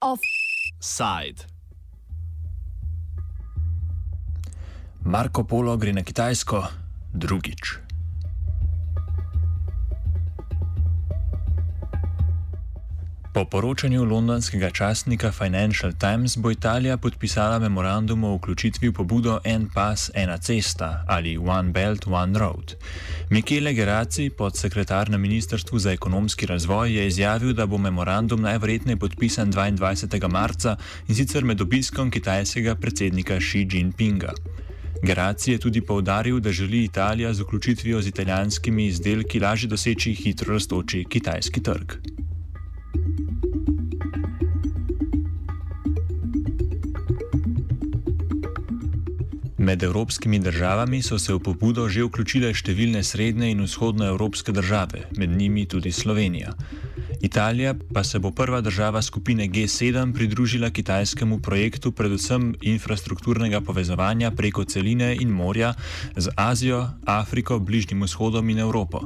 Offside. Marko Polo gre na Kitajsko drugič. Poročanju londonskega časnika Financial Times bo Italija podpisala memorandum o vključitvi v pobudo En pas, ena cesta ali One Belt, One Road. Michele Geraci, podsekretar na Ministrstvu za ekonomski razvoj, je izjavil, da bo memorandum najverjetneje podpisan 22. marca in sicer med obiskom kitajskega predsednika Xi Jinpinga. Geraci je tudi povdaril, da želi Italija z vključitvijo z italijanskimi izdelki lažje doseči hitro raztoči kitajski trg. Med evropskimi državami so se v pobudo že vključile številne srednje in vzhodnoevropske države, med njimi tudi Slovenija. Italija pa se bo prva država skupine G7 pridružila kitajskemu projektu predvsem infrastrukturnega povezovanja preko celine in morja z Azijo, Afriko, Bližnjim vzhodom in Evropo.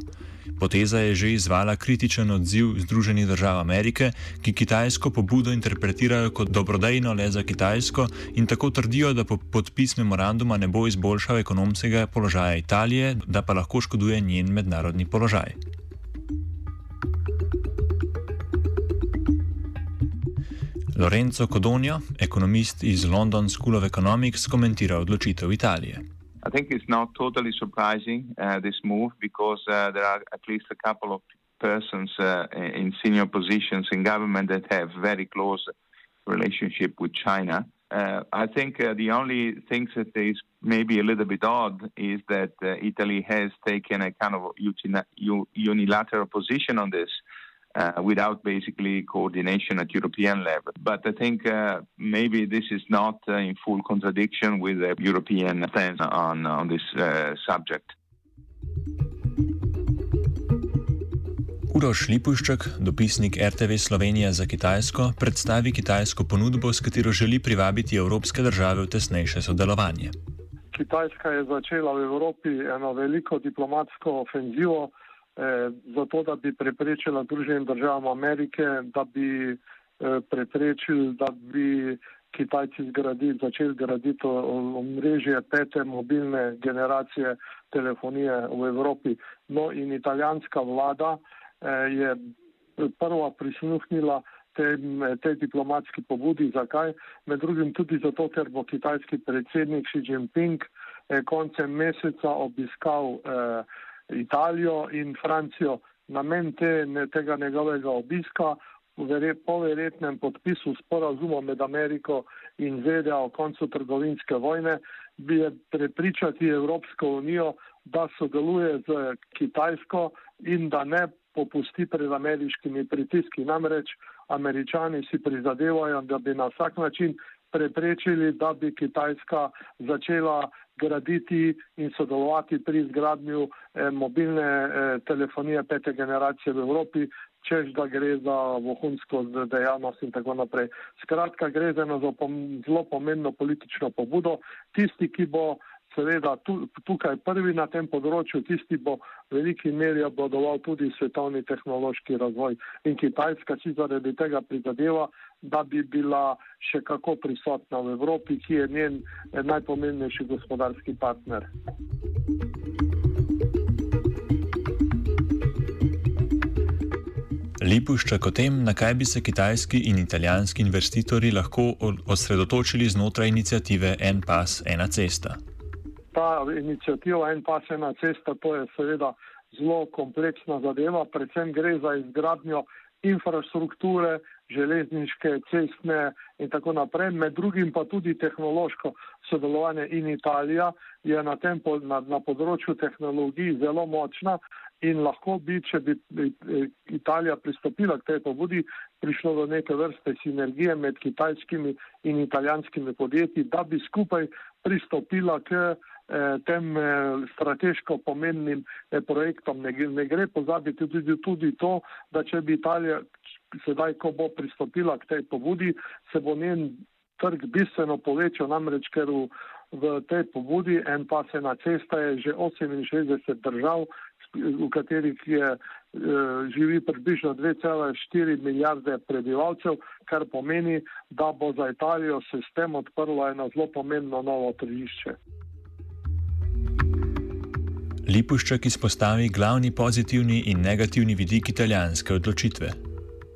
Poteza je že izvala kritičen odziv Združenih držav Amerike, ki kitajsko pobudo interpretirajo kot dobrodejno le za Kitajsko in tako trdijo, da po podpis memoranduma ne bo izboljšal ekonomskega položaja Italije, da pa lahko škoduje njen mednarodni položaj. Lorenzo Codonio, ekonomist iz London School of Economics, komentira odločitev Italije. I think it's not totally surprising uh, this move because uh, there are at least a couple of persons uh, in senior positions in government that have very close relationship with China. Uh, I think uh, the only thing that is maybe a little bit odd is that uh, Italy has taken a kind of unilateral position on this uh, without basically coordination at European level. But I think uh, maybe this is not uh, in full contradiction with the European stance on, on this uh, subject. Uroš Lipuščak, dopisnik RTV Slovenija za Kitajsko, predstavi kitajsko ponudbo, s katero želi privabiti evropske države v tesnejše sodelovanje. Kitajska je začela v Evropi eno veliko diplomatsko ofenzivo, zato da bi preprečila Združenim državam Amerike, da bi eh, preprečili, da bi Kitajci zgradi, začeli graditi omrežje pete mobilne generacije telefonije v Evropi. No in italijanska vlada eh, je prva prisluhnila tej, tej diplomatski pobudi. Zakaj? Med drugim tudi zato, ker bo kitajski predsednik Xi Jinping eh, koncem meseca obiskal eh, Italijo in Francijo. Namen te, ne, tega njegovega obiska po verjetnem podpisu sporazuma med Ameriko in ZDA o koncu trgovinske vojne bi je prepričati Evropsko unijo, da sodeluje z Kitajsko in da ne popusti pred ameriškimi pritiski. Namreč američani si prizadevajo, da bi na vsak način preprečili, da bi Kitajska začela graditi in sodelovati pri izgradnju eh, mobilne eh, telefonije pete generacije v Evropi, čež da gre za vohunsko dejavnost in tako naprej. Skratka, gre za eno zelo pomembno politično pobudo. Tisti, ki bo seveda tukaj prvi na tem področju, tisti bo v veliki meri obladoval tudi svetovni tehnološki razvoj. In Kitajska si zaradi tega prizadeva, da bi bila še kako prisotna v Evropi, ki je njen najpomembnejši gospodarski partner. Lipuščak o tem, na kaj bi se kitajski in italijanski investitorji lahko osredotočili znotraj inicijative En pas, ena cesta ta inicijativa En pas ena cesta, to je seveda zelo kompleksna zadeva, predvsem gre za izgradnjo infrastrukture, železniške, cestne in tako naprej, med drugim pa tudi tehnološko sodelovanje in Italija je na tem na, na področju tehnologij zelo močna in lahko bi, če bi Italija pristopila k tej pobudi, prišlo do neke vrste sinergije med kitajskimi in italijanskimi podjetji, da bi skupaj pristopila k Eh, tem eh, strateško pomembnim eh, projektom. Ne, ne gre pozabiti tudi, tudi to, da če bi Italija sedaj, ko bo pristopila k tej pobudi, se bo njen trg bistveno povečal, namreč ker v v tej pobudi. En pas ena cesta je že 68 držav, v katerih je, eh, živi približno 2,4 milijarde prebivalcev, kar pomeni, da bo za Italijo se s tem odprlo eno zelo pomembno novo tržišče. Lipuščak izpostavi glavni pozitivni in negativni vidik italijanske odločitve.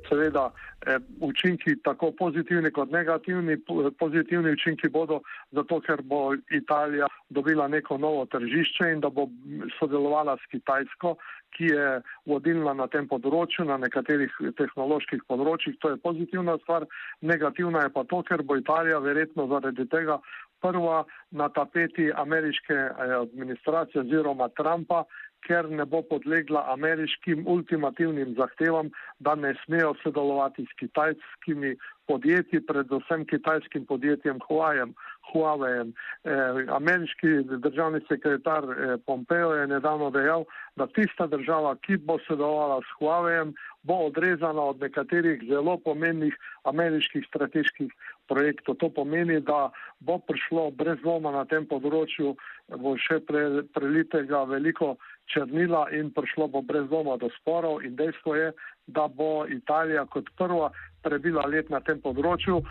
Seveda, Eh, učinki, tako pozitivni kot negativni. Pozitivni učinki bodo zato, ker bo Italija dobila neko novo tržišče in da bo sodelovala s Kitajsko, ki je vodilna na tem področju, na nekaterih tehnoloških področjih. To je pozitivna stvar. Negativna je pa to, ker bo Italija verjetno zaradi tega prva na tapeti ameriške eh, administracije oziroma Trumpa, ker ne bo podlegla ameriškim ultimativnim zahtevam, da ne smejo sodelovati s kitajskimi podjetji, predvsem kitajskim podjetjem Huawei. Huawei. Eh, ameriški državni sekretar eh, Pompeo je nedavno dejal, da tista država, ki bo sodelovala s Huawei, bo odrezana od nekaterih zelo pomembnih ameriških strateških projektov. To pomeni, da bo prišlo brez dvoma na tem področju, bo še pre, prelitega veliko črnila in prišlo bo brez doma do sporov in dejstvo je, da bo Italija kot prva prebila let na tem področju.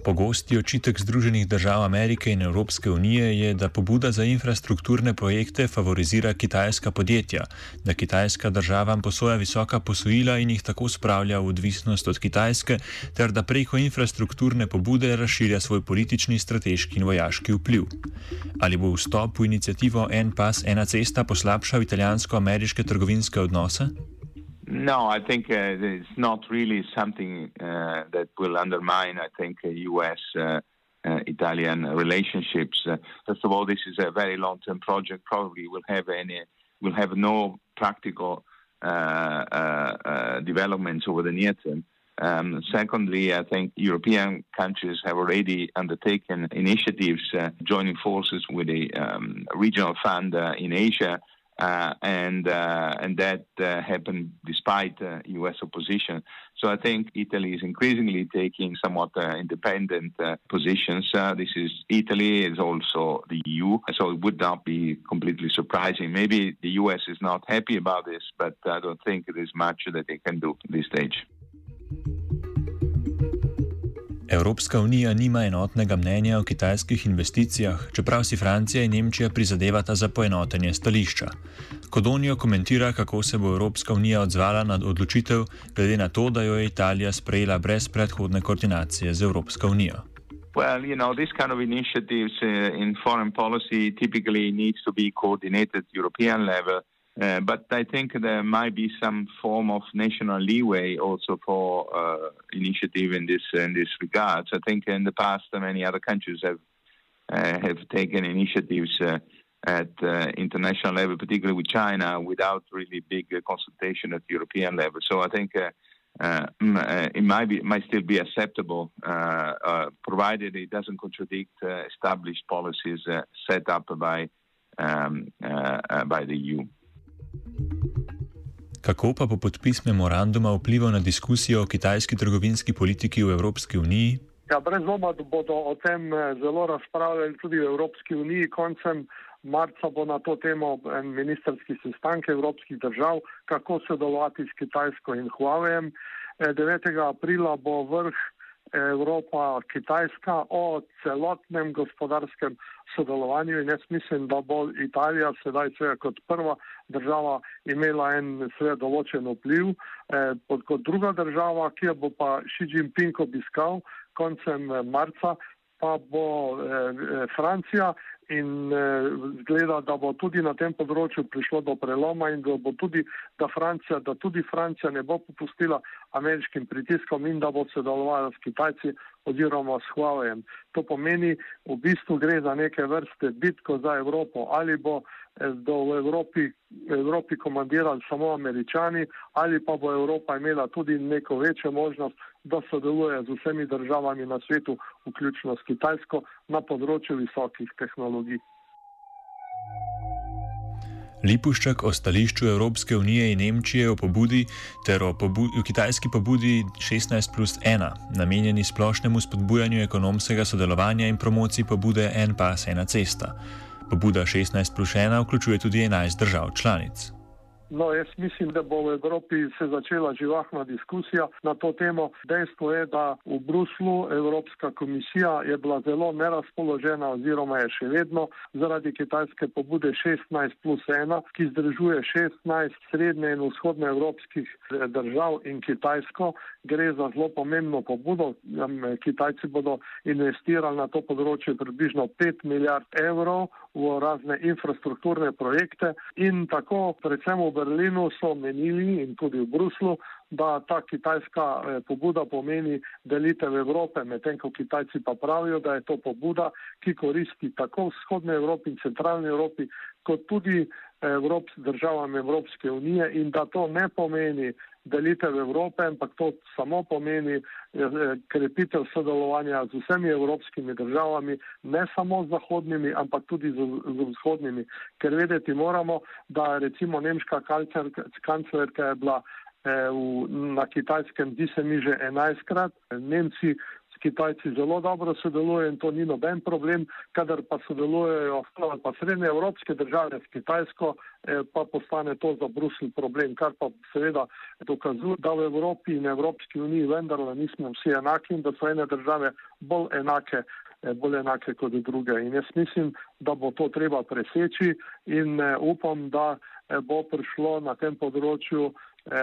Pogosti očitek Združenih držav Amerike in Evropske unije je, da pobuda za infrastrukturne projekte favorizira kitajska podjetja, da kitajska državam posoja visoka posojila in jih tako spravlja v odvisnost od Kitajske, ter da preko infrastrukturne pobude razširja svoj politični, strateški in vojaški vpliv. Ali bo vstop v inicijativo En pas, ena cesta poslabšal italijansko-ameriške trgovinske odnose? No, I think uh, it's not really something uh, that will undermine, I think, U.S. Uh, uh, Italian relationships. Uh, first of all, this is a very long-term project. Probably will have any, will have no practical developments over the near term. Um, secondly, I think European countries have already undertaken initiatives joining forces with a um, regional fund in Asia uh, and uh, and that uh, happened despite U.S. Uh, opposition. So I think Italy is increasingly taking somewhat uh, independent uh, positions. this is Italy, is also the EU, so it would not be completely surprising. Maybe the U.S. is not happy about this, but I don't think there is much that they can do at this stage. Evropska unija nima enotnega mnenja o kitajskih investicijah, čeprav si Francija in Nemčija prizadevata za poenotenje stališča. Kodonijo komentira, kako se bo Evropska unija odzvala na odločitev, glede na to, da jo je Italija sprejela brez predhodne koordinacije z Evropsko unijo. Well, you know, this kind of initiatives uh, in foreign policy typically needs to be coordinated at European level. Uh, but I think there might be some form of national leeway also for uh, initiative in this in this regard. I think in the past many other countries have uh, have taken initiatives uh, at uh, international level, particularly with China, without really big consultation at European level. So I think. It might be, might still be acceptable, provided it doesn't contradict established policies set up by um, by the EU. Kako pa bo podpis memoranduma vplival na diskusijo o kitajski trgovinski politiki v Evropski uniji? Ja, brez dvoma bodo o tem eh, zelo razpravljali tudi v Evropski uniji. Koncem marca bo na to temo en ministerski sestanek evropskih držav, kako sodelovati s Kitajsko in Huawei. 9. Eh, aprila bo vrh Evropa, Kitajska o celotnem gospodarskem sodelovanju in jaz mislim, da bo Italija sedaj seveda kot prva država imela en seveda določen vpliv, eh, kot druga država, ki jo bo pa Xi Jinping obiskal koncem marca, pa bo eh, Francija in eh, zgleda, da bo tudi na tem področju prišlo do preloma in da bo tudi, da Francija, da tudi Francija ne bo popustila ameriškim pritiskom in da bo sodelovala s Kitajci oziroma s Huawei. To pomeni, v bistvu gre za neke vrste bitko za Evropo. Ali bo do v Evropi, Evropi komandirali samo američani, ali pa bo Evropa imela tudi neko večjo možnost, da sodeluje z vsemi državami na svetu, vključno s Kitajsko, na področju visokih tehnologij. Lipuščak o stališču Evropske unije in Nemčije o pobudi ter o pobu kitajski pobudi 16 plus 1, namenjeni splošnemu spodbujanju ekonomskega sodelovanja in promociji pobude En pas, ena cesta. Pobuda 16 plus 1 vključuje tudi 11 držav članic. No, jaz mislim, da bo v Evropi se začela živahna diskusija na to temo. Dejstvo je, da v Bruslu Evropska komisija je bila zelo nerazpoložena oziroma je še vedno zaradi kitajske pobude 16 plus 1, ki združuje 16 srednje in vzhodne evropskih eh, držav in Kitajsko. Gre za zelo pomembno pobudo. Kitajci bodo investirali na to področje približno 5 milijard evrov v razne infrastrukturne projekte in tako predvsem v Berlinu so menili in tudi v Bruslu, da ta kitajska eh, pobuda pomeni delitev Evrope, medtem ko Kitajci pa pravijo, da je to pobuda, ki koristi tako vzhodne Evropi in centralne Evropi, kot tudi Evrop, državam Evropske unije in da to ne pomeni delitev Evrope, ampak to samo pomeni eh, krepitev sodelovanja z vsemi evropskimi državami, ne samo z zahodnimi, ampak tudi z, z vzhodnimi. Ker vedeti moramo, da recimo nemška kanclerka je bila eh, v, na kitajskem, di se mi že enajstkrat, Nemci Kitajci zelo dobro sodelujejo in to ni noben problem, kadar pa sodelujejo pa srednje evropske države s Kitajsko, eh, pa postane to za Bruselj problem, kar pa seveda dokazuje, da v Evropi in Evropski uniji vendarle nismo vsi enaki in da so ene države bolj enake eh, bolj enake kot druge. In jaz mislim, da bo to treba preseči in eh, upam, da bo prišlo na tem področju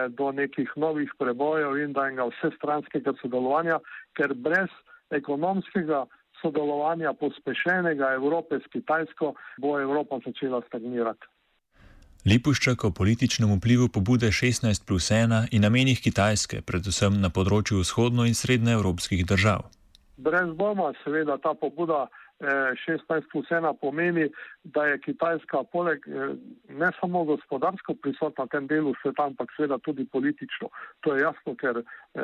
do nekih novih prebojev in da enega vsestranskega sodelovanja, ker brez ekonomskega sodelovanja pospešenega Evrope s Kitajsko bo Evropa začela stagnirati. Lipuščak o političnem vplivu pobude 16 plus 1 in namenih Kitajske, predvsem na področju vzhodno- in srednjeevropskih držav. Brez dvoma, seveda, ta pobuda 16 plus 1 pomeni, da je Kitajska poleg eh, ne samo gospodarsko prisotna v tem delu sveta, ampak seveda tudi politično. To je jasno, ker eh,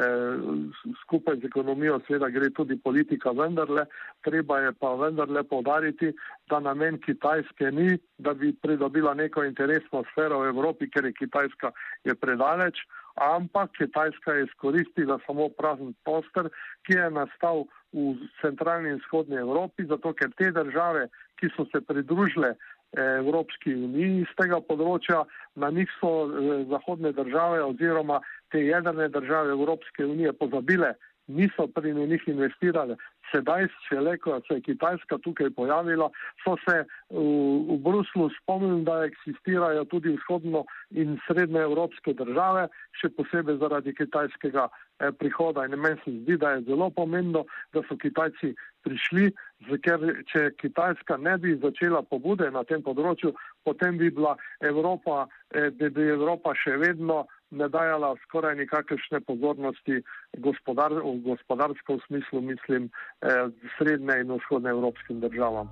skupaj z ekonomijo seveda gre tudi politika vendarle. Treba je pa vendarle povdariti, da namen Kitajske ni, da bi pridobila neko interesno sfero v Evropi, ker je Kitajska je predaleč, ampak Kitajska je izkoristila samo prazen poster, ki je nastal v centralni in vzhodni Evropi, zato ker te države, ki so se pridružile eh, Evropski uniji iz tega področja, na njih so eh, zahodne države oziroma te jedrne države Evropske unije pozabile, niso pri njih investirale. Sedaj, če le, ko se je Kitajska tukaj pojavila, so se v, v Bruslu spomnili, da eksistirajo tudi vzhodno in srednje evropske države, še posebej zaradi kitajskega eh, prihoda. In meni se zdi, da je zelo pomembno, da so Kitajci prišli, ker če Kitajska ne bi začela pobude na tem področju, potem bi bila Evropa, eh, bi, bi Evropa še vedno ne dajala skoraj nikakršne pozornosti gospodar, v gospodarskem smislu, mislim, eh, srednje in vzhodne evropskim državam.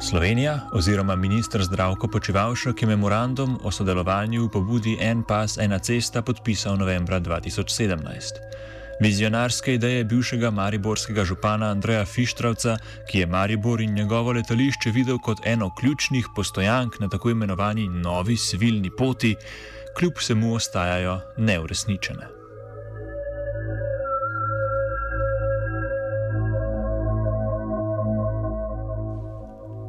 Slovenija oziroma ministr zdravko Počivalšek je memorandum o sodelovanju v pobudi En pas, ena cesta podpisal novembra 2017. Vizionarske ideje bivšega mariborskega župana Andreja Fištravca, ki je Maribor in njegovo letališče videl kot eno ključnih postojank na tako imenovani novi civilni poti, kljub vsemu ostajajo neuresničene.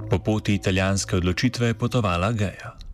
Po poti italijanske odločitve je potovala Geja.